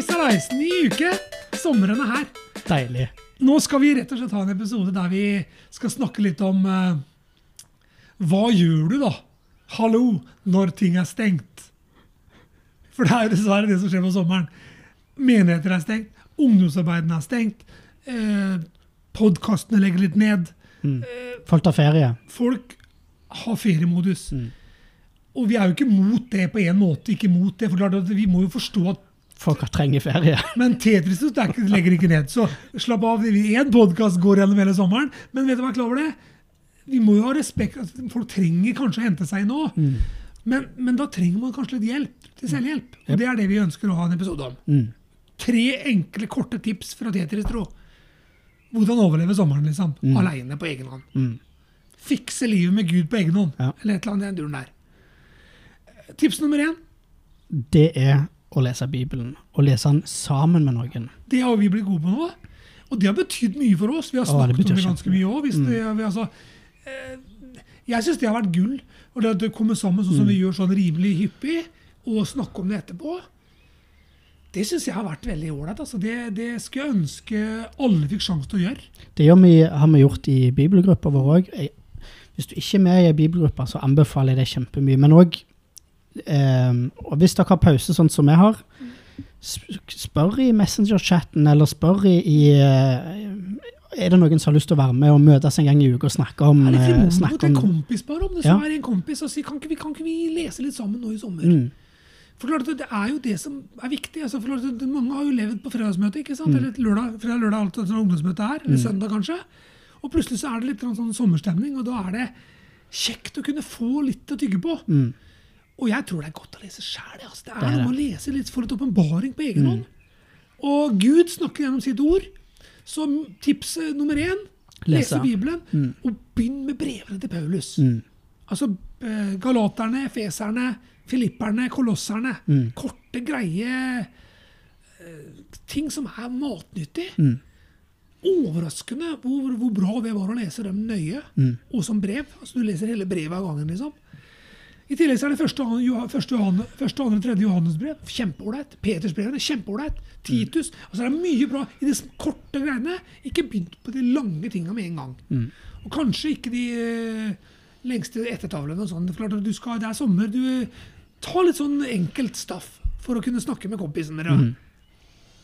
Hei sallais, ny uke. Sommeren er her. Deilig. Nå skal vi rett og slett ha en episode der vi skal snakke litt om uh, Hva gjør du, da? Hallo, når ting er stengt. For det er jo dessverre det som skjer på sommeren. Menigheter er stengt, ungdomsarbeidene er stengt, eh, podkastene legger litt ned. Folk tar ferie. Folk har feriemodus. Mm. Og vi er jo ikke mot det på en måte. ikke mot det, for Vi må jo forstå at Folk trenger ferie. Men Tetris er legger ikke ned. Så slapp av. Én podkast går gjennom hele sommeren. Men vet du hva, jeg er klar over det? Vi må jo ha respekt. altså, Folk trenger kanskje å hente seg nå. nå. Men, men da trenger man kanskje litt hjelp til selvhjelp. Og det er det vi ønsker å ha en episode om. Mm. Tre enkle, korte tips fra Tetris tro. Hvordan overleve sommeren, liksom. Aleine på egen hånd. Mm. Fikse livet med Gud på egen hånd. Ja. Eller et eller annet i den duren der. Tips nummer én. Det er å lese Bibelen. Og lese den sammen med noen. Det har vi blitt gode på nå. Og det har betydd mye for oss. Vi har snakket om det ganske mye òg. Altså, eh, jeg syns det har vært gull. Og det at det kommer sammen sånn som vi gjør sånn rimelig hyppig, og snakke om det etterpå, det syns jeg har vært veldig ålreit. Altså. Det, det skulle jeg ønske alle fikk sjanse til å gjøre. Det vi, har vi gjort i bibelgruppa vår òg. Hvis du ikke er med i ei bibelgruppe, så anbefaler jeg det kjempemye. Men òg eh, og Hvis dere har pause, sånn som jeg har, spør i Messenger-chatten, eller spør i, i eh, Er det noen som har lyst til å være med og møtes en gang i uka og snakke om, Er det ikke noe snakke en om kompis bare om det som Ja. er en kompis og si kan, ikke vi- kan ikke vi lese litt sammen nå i sommer? mm, For klart Det er jo det som er viktig. altså for klart Mange har jo levd på fredagsmøte, ikke Mm. eller lørdag, fredag, lørdag, alt sånn ungdomsmøtet er, eller søndag kanskje. Og plutselig så er det litt sånn sommerstemning, og da er det kjekt å kunne få litt å tygge på. mm, Og jeg tror det er godt å lese sjæl. Altså. Det er noe med å lese litt for et åpenbaring på egen hånd. Og Gud snakker gjennom sitt ord. Så tips eh, nummer én lese, Bibelen. Bibelen. Og begynn med brevene til Paulus. mm, Altså eh, galaterne, feserne, filipperne, kolosserne. Mm. Korte, greie eh, ting som er matnyttig. Mm. Overraskende hvor, hvor bra det var å lese dem nøye, Mm. og som brev. Altså Du leser hele brevet av gangen. liksom. I tillegg så er det første, første, Johanne, første andre, tredje Johannesbrev. Kjempeålreit. Petersbrevene. Kjempeålreit. Titus. Altså Det er mye bra i de korte greiene. Ikke begynt på de lange tinga med en gang. Og kanskje ikke de uh, lengste ettertavlene og sånn. Det skal, det er sommer. Du, ta litt sånn enkelt staff for å kunne snakke med kompisene dine.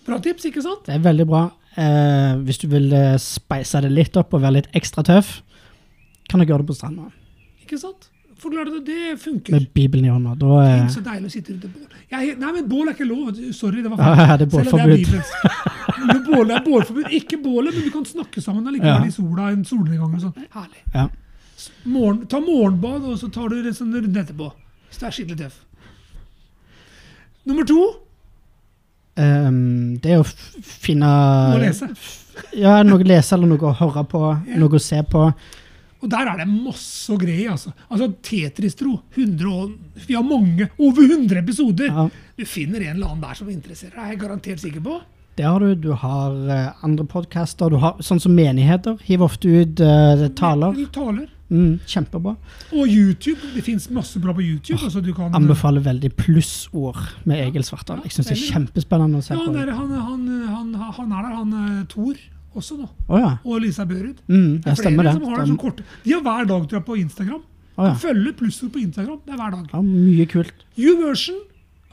Bra tips, ikke sant? Det er veldig bra. Uh, hvis du vil uh, speise det litt opp og være litt ekstra tøff, kan du gjøre det på stranda. Ikke sant? For det. det funker. Med Bibelen i hånda. Da eh, Tenk så deilig å sitte rundt et bål. Jeg, nei, men bål er ikke lov. Sorry, det var Ja, det er bålforbud. bål er bålforbud. Ikke bålet, men vi kan snakke sammen allikevel Ja. i sola en solnedgang. og sånn. Herlig. ja. Morgen, ta morgenbad, og så tar du en sånn runde etterpå. Så det er skikkelig tøff. Nummer to um, det er å finne Noe å lese. Ja, noe å lese eller noe å høre på. Noe å se på. Og der er det masse å greie. Altså, altså Tetris-tro. 100 Vi har mange, over 100 episoder. Ja. Du finner en eller annen der som interesserer deg. Jeg er garantert sikker på. Det har du. Du har uh, andre podkaster. Du har sånn som menigheter. Hiver ofte ut uh, taler. Men, taler. Mm, kjempebra. Og YouTube. Det fins masse bra på YouTube. altså du kan... Anbefaler veldig plussord med Egil Svartdal. Jeg syns det er kjempespennende å se Ja, han på. er, han, han, han, han er der, han Tor. Thor også nå. Oh, ja. Og Lisa Børud. Mm, Det er flere det. som har det så kort. De har hver dag tror jeg, på Instagram. Oh, ja. Følger plussord på Instagram. Det er hver dag. ja, mye kult. YouVersion,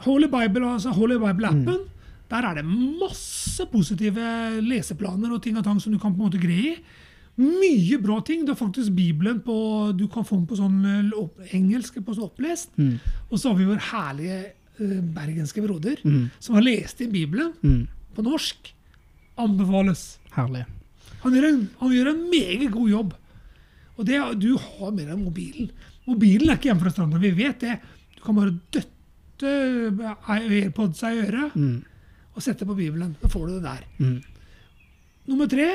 Holy Bible, altså Holy Bible-appen, Mm. der er det masse positive leseplaner og ting og tang som du kan på en måte greie i. Mye bra ting. Det er faktisk Bibelen på Du kan få den på sånn engelsk på sånn opplest. Mm. Og så har vi vår herlige uh, bergenske broder Mm. som har lest inn Bibelen Mm. på norsk. Anbefales. Herlig. Han gjør, en, han gjør en meget god jobb. Og det, du har med deg mobilen. Mobilen er ikke hjemme fra stranda, vi vet det. Du kan bare døtte AirPods i øret Mm. og sette på Bibelen. Da får du det der. Mm. Nummer tre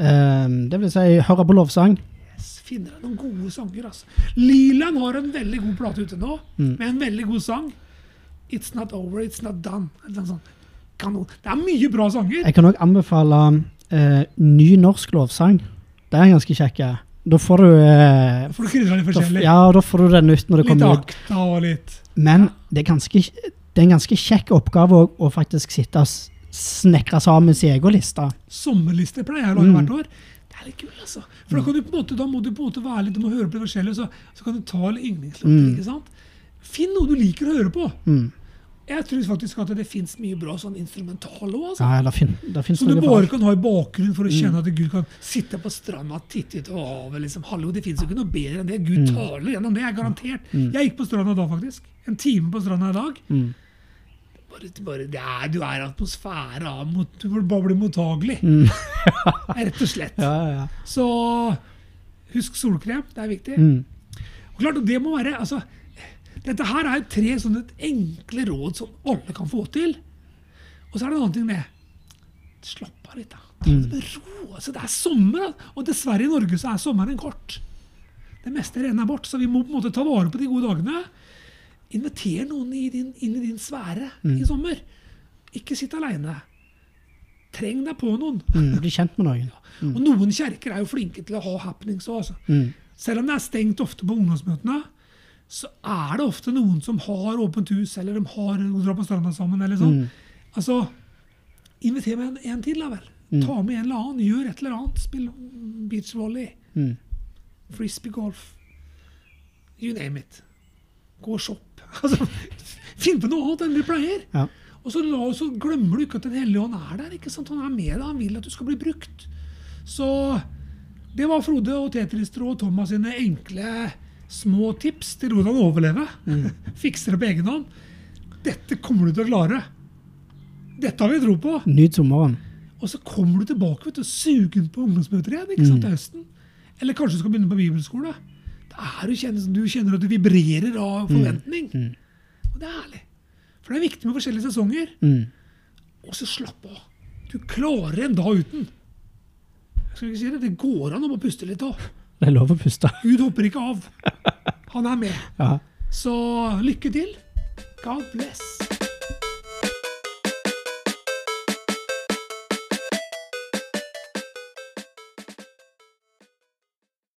Um, det vil si høre på lovsang. yes, finner deg noen gode sanger. Altså. Liland har en veldig god plate ute nå, Mm. med en veldig god sang. It's Not Over, It's Not Done. Eller noe sånn kanon. Det er mye bra sanger. Jeg kan òg anbefale eh, ny norsk lovsang. Det er ganske kjekk. Da får du eh, Får du krydra litt da, forskjellig. Ja, da får du den ut når det litt kommer ut. Litt akta og litt Men det er ganske Det er en ganske kjekk oppgave å, å faktisk sitte og snekre sammen sin egen liste. Sommerliste pleier jeg å lage Mm. hvert år. Det er litt kult, altså. For da, kan du på en måte, da må du på en måte være litt, du må høre på det forskjellige, så, så kan du ta yndlingslåter. Mm. ikke sant? Finn noe du liker å høre på. Mm. Jeg tror faktisk at det fins mye bra sånn instrumental òg. Altså. Ja, det, det Som du bare kan ha i bakgrunnen for å kjenne Mm. at Gud kan sitte på stranda, titte ut over havet. liksom. Hallo, Det fins jo ikke noe bedre enn det. Gud Mm. taler gjennom det, er garantert. Jeg gikk på stranda da, faktisk. En time på stranda i dag. Mm. Bare, bare, det er, du er atmosfære av mot, Du bare blir mottagelig. Mm. Rett og slett. Ja, ja, ja. Så husk solkrem. Det er viktig. Mm. Og klart, og det må være, altså, Dette her er tre sånne enkle råd som alle kan få til. Og så er det en annen ting med Slapp av litt, da. Ta det med ro. altså Det er sommer, og dessverre i Norge så er sommeren kort. Det meste renner bort, så vi må på en måte ta vare på de gode dagene. Inviter noen i din, inn i din sfære i sommer. Ikke sitt aleine. Treng deg på noen. Mm. Bli kjent med noen. Og noen kjerker er jo flinke til å ha happenings òg. Altså. Mm. Selv om det er stengt ofte på ungdomsmøtene, så er det ofte noen som har åpent hus, eller de har drar på stranda sammen. eller sånn. Altså, Inviter med en, en til, da vel. Ta med en eller annen. Gjør et eller annet. Spill beachvolley, Mm. frisbeegolf. You name it. Gå og shopp. Altså, Finn på noe annet enn du pleier. Ja. Og så, la, så glemmer du ikke at Den hellige ånd er der. ikke sant? Han er med deg, han vil at du skal bli brukt. Så det var Frode og Tetrister og Thomas sine enkle, små tips til hvordan overleve. Fikse det på egen hånd. Dette kommer du til å klare. Dette har vi tro på. Nyt sommeren. Og så kommer du tilbake vet du, sugen på ungdomsmøter igjen ikke sant, til høsten. Eller kanskje du skal begynne på bibelskole. Da er du, kjenner, du kjenner at du vibrerer av forventning. Og det er herlig. For det er viktig med forskjellige sesonger. Mm. Og så slapp av. Du klarer en dag uten. Jeg skal ikke si Det det går an å puste litt òg. Det er lov å puste. Gud hopper ikke av. Han er med. Ja. Så lykke til. God bless.